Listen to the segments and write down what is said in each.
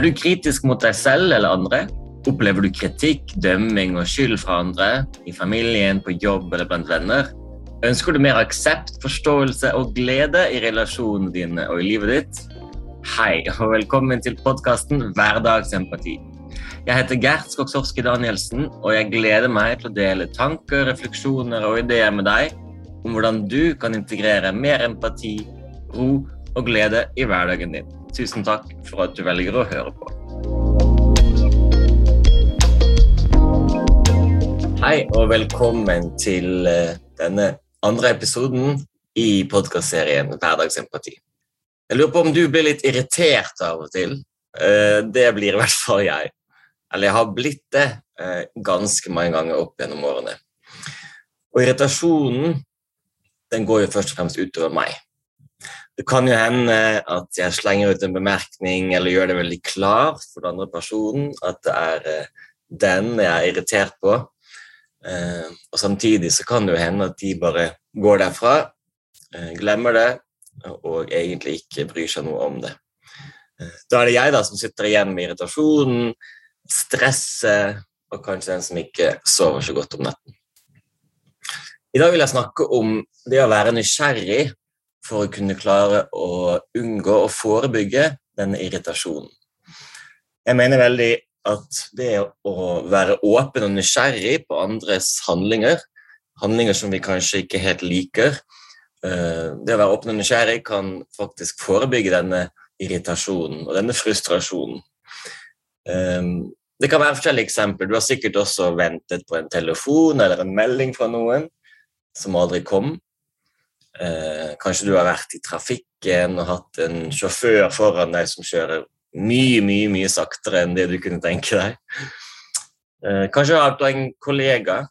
Er du kritisk mot deg selv eller andre? Opplever du kritikk, dømming og skyld fra andre, i familien, på jobb eller blant venner? Ønsker du mer aksept, forståelse og glede i relasjonene dine og i livet ditt? Hei, og velkommen til podkasten Hverdagsempati. Jeg heter Gert Skogsorski Danielsen, og jeg gleder meg til å dele tanker, refleksjoner og ideer med deg om hvordan du kan integrere mer empati, ro og glede i hverdagen din. Tusen takk for at du velger å høre på. Hei og velkommen til eh, denne andre episoden i podkastserien Hverdagsempati. Jeg lurer på om du blir litt irritert av og til. Eh, det blir i hvert fall jeg. Eller jeg har blitt det eh, ganske mange ganger opp gjennom årene. Og irritasjonen den går jo først og fremst utover meg. Det kan jo hende at jeg slenger ut en bemerkning eller gjør det veldig klart for den andre personen at det er eh, den jeg er irritert på. Eh, og Samtidig så kan det jo hende at de bare går derfra, eh, glemmer det og egentlig ikke bryr seg noe om det. Da er det jeg da som sitter igjen med irritasjonen, stresset og kanskje den som ikke sover så godt om natten. I dag vil jeg snakke om det å være nysgjerrig for å kunne klare å unngå og forebygge denne irritasjonen. Jeg mener veldig at det å være åpen og nysgjerrig på andres handlinger, handlinger som vi kanskje ikke helt liker, eh, det å være åpen og nysgjerrig kan faktisk forebygge denne irritasjonen og denne frustrasjonen. Eh, det kan være forskjellige eksempler. Du har sikkert også ventet på en telefon eller en melding fra noen som aldri kom. Eh, kanskje du har vært i trafikken og hatt en sjåfør foran deg som kjører mye, mye mye saktere enn det du kunne tenke deg. Eh, kanskje har du en kollega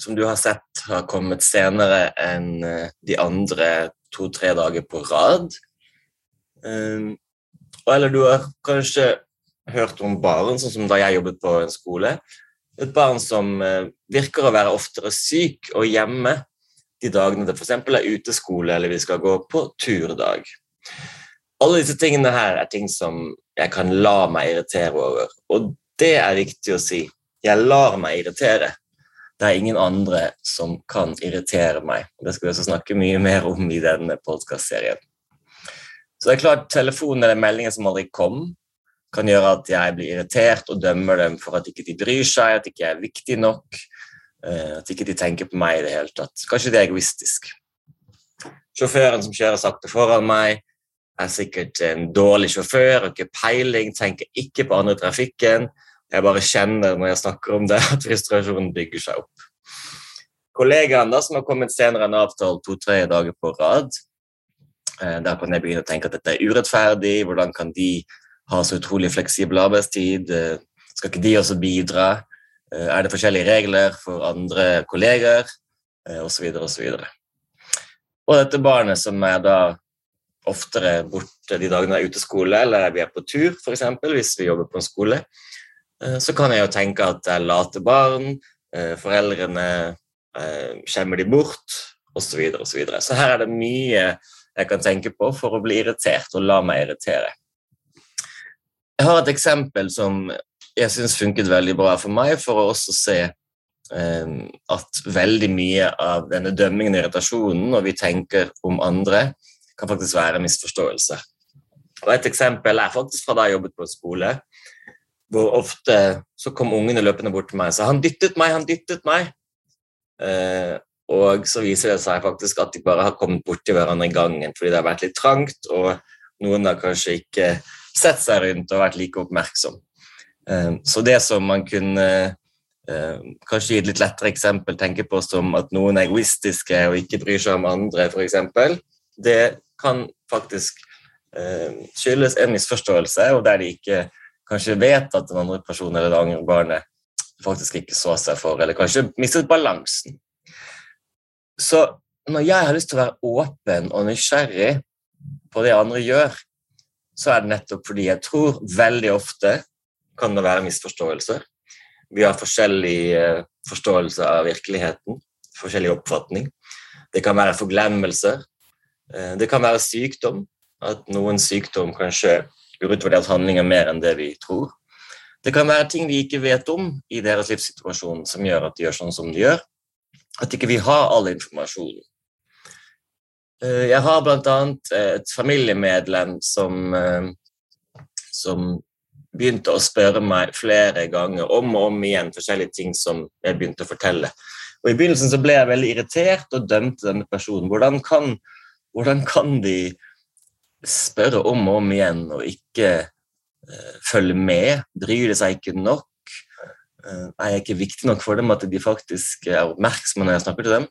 som du har sett har kommet senere enn eh, de andre to-tre dager på rad. Eh, eller du har kanskje hørt om barn, sånn som da jeg jobbet på en skole. Et barn som eh, virker å være oftere syk og hjemme de dagene det f.eks. er uteskole eller vi skal gå på turdag. Alle disse tingene her er ting som jeg kan la meg irritere over. Og det er viktig å si. Jeg lar meg irritere. Det er ingen andre som kan irritere meg. Det skal vi også snakke mye mer om i denne podkastserien. Så det er klart telefonen eller meldingen som aldri kom, kan gjøre at jeg blir irritert og dømmer dem for at ikke de bryr seg, at ikke jeg er viktig nok, at ikke de tenker på meg i det hele tatt. Kanskje det er egoistisk. Sjåføren som kjører sakte foran meg, er sikkert en dårlig sjåfør, har ikke peiling, tenker ikke på andre i trafikken. Jeg bare kjenner når jeg snakker om det, at frustrasjonen bygger seg opp. Kollegaen da, som har kommet senere enn avtalt to-tre dager på rad, eh, der kan jeg begynne å tenke at dette er urettferdig. Hvordan kan de ha så utrolig fleksibel arbeidstid? Eh, skal ikke de også bidra? Eh, er det forskjellige regler for andre kolleger? Osv. Eh, osv. Og dette barnet som er da oftere borte de dagene det er uteskole, eller vi er på tur, f.eks., hvis vi jobber på en skole, eh, så kan jeg jo tenke at det er late barn, foreldrene skjemmer de bort, osv. Så, videre, og så, så her er det mye jeg kan tenke på for å bli irritert og la meg irritere. Jeg har et eksempel som jeg syns funket veldig bra for meg, for å også se eh, at veldig mye av denne dømmingen og irritasjonen når vi tenker om andre, kan faktisk være misforståelse. Og Et eksempel er faktisk fra da jeg jobbet på skole, hvor ofte så kom ungene løpende bort til meg og sa 'han dyttet meg, han dyttet meg'. Eh, og så viser det seg faktisk at de bare har kommet borti hverandre i gangen fordi det har vært litt trangt, og noen har kanskje ikke sett seg rundt og vært like oppmerksom. Ehm, så det som man kunne ehm, kanskje gi et litt lettere eksempel tenke på som at noen er egoistiske og ikke bryr seg om andre, f.eks., det kan faktisk ehm, skyldes en misforståelse, og der de ikke kanskje vet at den andre personen eller det andre barnet faktisk ikke så seg for, eller kanskje mistet balansen. Så når jeg har lyst til å være åpen og nysgjerrig på det andre gjør, så er det nettopp fordi jeg tror veldig ofte kan det være misforståelser. Vi har forskjellig eh, forståelse av virkeligheten, forskjellig oppfatning. Det kan være forglemmelser. Eh, det kan være sykdom, at noen sykdom kanskje urutinerte handlinger mer enn det vi tror. Det kan være ting vi ikke vet om i deres livssituasjon som gjør at de gjør sånn som de gjør. At ikke vi har all informasjonen. Eh, jeg har bl.a. et familiemedlem som, som begynte å spørre meg flere ganger om og om igjen forskjellige ting som jeg begynte å fortelle. Og I begynnelsen så ble jeg veldig irritert og dømte denne personen. Hvordan kan, hvordan kan de spørre om og om igjen og ikke uh, følge med? Bryr de seg ikke nok? Uh, er jeg ikke viktig nok for dem at de faktisk er oppmerksomme når jeg snakker til dem?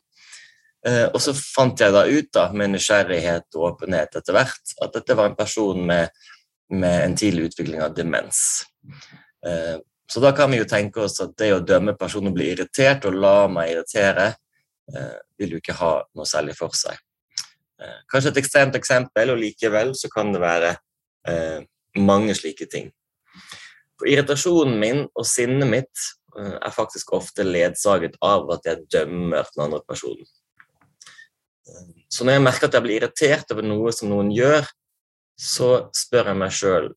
Uh, og så fant jeg da ut da, med nysgjerrighet og åpenhet etter hvert at dette var en person med, med en tidlig utvikling av demens. Så da kan vi jo tenke oss at det å dømme personen blir bli irritert og la meg irritere, eh, vil jo ikke ha noe særlig for seg. Eh, kanskje et ekstremt eksempel, og likevel så kan det være eh, mange slike ting. For irritasjonen min og sinnet mitt eh, er faktisk ofte ledsaget av at jeg dømmer den andre personen. Eh, så når jeg merker at jeg blir irritert over noe som noen gjør, så spør jeg meg sjøl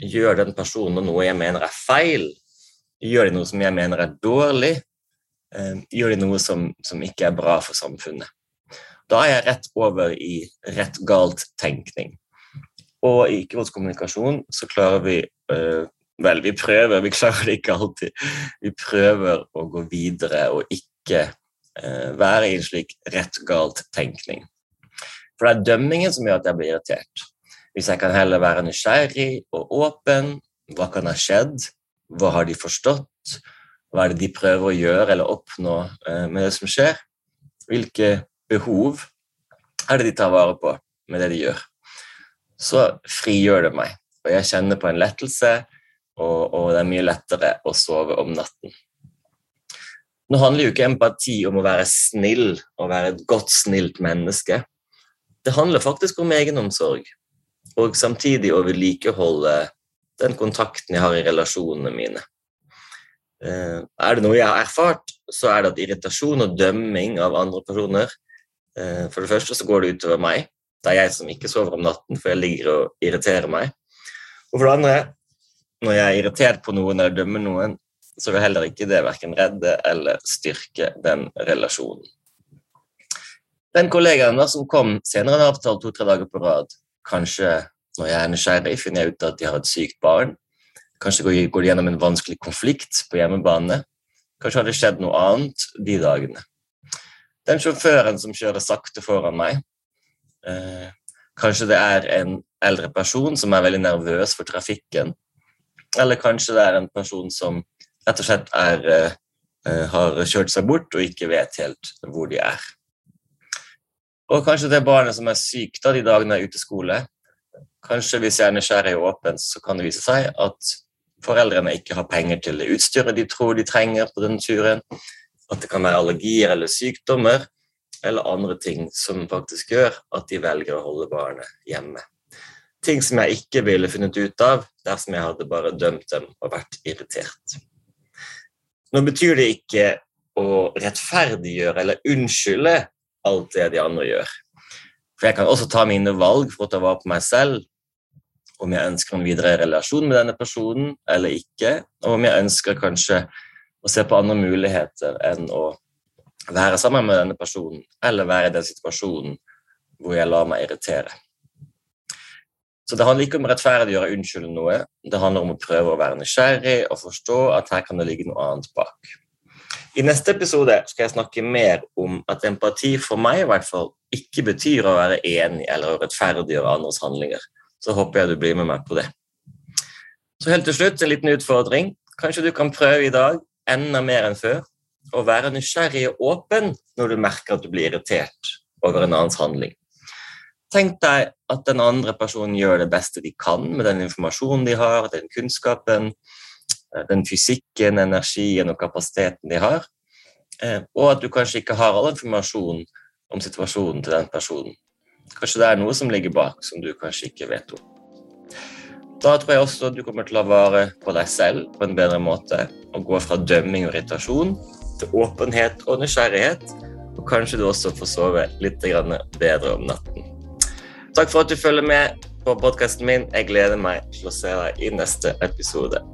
gjør den personen noe jeg mener er feil, Gjør de noe som jeg mener er dårlig? Eh, gjør de noe som, som ikke er bra for samfunnet? Da er jeg rett over i rett galt tenkning. Og i ikke-voldskommunikasjon så klarer vi øh, Vel, vi prøver, vi klarer det ikke alltid. Vi prøver å gå videre og ikke øh, være i en slik rett galt tenkning. For det er dømmingen som gjør at jeg blir irritert. Hvis jeg kan heller være nysgjerrig og åpen, hva kan ha skjedd? Hva har de forstått? Hva er det de prøver å gjøre eller oppnå eh, med det som skjer? Hvilke behov er det de tar vare på med det de gjør? Så frigjør det meg, og jeg kjenner på en lettelse, og, og det er mye lettere å sove om natten. Nå handler jo ikke empati om å være snill og være et godt, snilt menneske. Det handler faktisk om egenomsorg, og samtidig å vedlikeholde den kontakten jeg har i relasjonene mine. Eh, er det noe jeg har erfart, så er det at irritasjon og dømming av andre personer eh, For det første så går det utover meg. Det er jeg som ikke sover om natten, for jeg ligger og irriterer meg. Og for det andre, når jeg er irritert på noen eller dømmer noen, så vil heller ikke det verken redde eller styrke den relasjonen. Den kollegaen da, som kom senere enn avtalt to-tre dager på rad, kanskje når jeg er nysgjerrig, finner jeg ut at de har et sykt barn. Kanskje går de gjennom en vanskelig konflikt på hjemmebane. Kanskje har det skjedd noe annet de dagene. Den sjåføren som kjører sakte foran meg, eh, kanskje det er en eldre person som er veldig nervøs for trafikken. Eller kanskje det er en person som rett og slett er, eh, har kjørt seg bort og ikke vet helt hvor de er. Og kanskje det barnet som er sykt da de dagene er skole, Kanskje hvis jeg er nysgjerrig åpen, så kan det vise seg at foreldrene ikke har penger til det utstyret de tror de trenger på denne turen. At det kan være allergier eller sykdommer eller andre ting som faktisk gjør at de velger å holde barnet hjemme. Ting som jeg ikke ville funnet ut av dersom jeg hadde bare dømt dem og vært irritert. Nå betyr det ikke å rettferdiggjøre eller unnskylde alt det de andre gjør. For jeg kan også ta mine valg for å ta vare på meg selv om jeg ønsker en videre relasjon med denne personen eller ikke, og om jeg ønsker kanskje å se på andre muligheter enn å være sammen med denne personen eller være i den situasjonen hvor jeg lar meg irritere. Så det handler ikke om å rettferdiggjøre unnskylde noe, det handler om å prøve å være nysgjerrig og forstå at her kan det ligge noe annet bak. I neste episode skal jeg snakke mer om at empati for meg i hvert fall ikke betyr å være enig eller å rettferdiggjøre andres handlinger så håper jeg du blir med meg på det. Så helt til slutt en liten utfordring. Kanskje du kan prøve i dag, enda mer enn før, å være nysgjerrig og åpen når du merker at du blir irritert over en annens handling. Tenk deg at den andre personen gjør det beste de kan med den informasjonen de har, den kunnskapen, den fysikken, energien og kapasiteten de har, eh, og at du kanskje ikke har all informasjon om situasjonen til den personen. Kanskje det er noe som ligger bak, som du kanskje ikke vet om. Da tror jeg også du kommer til å vare på deg selv på en bedre måte, og gå fra dømming og irritasjon til åpenhet og nysgjerrighet. Og kanskje du også får sove litt bedre om natten. Takk for at du følger med. på podkasten min. Jeg gleder meg til å se deg i neste episode.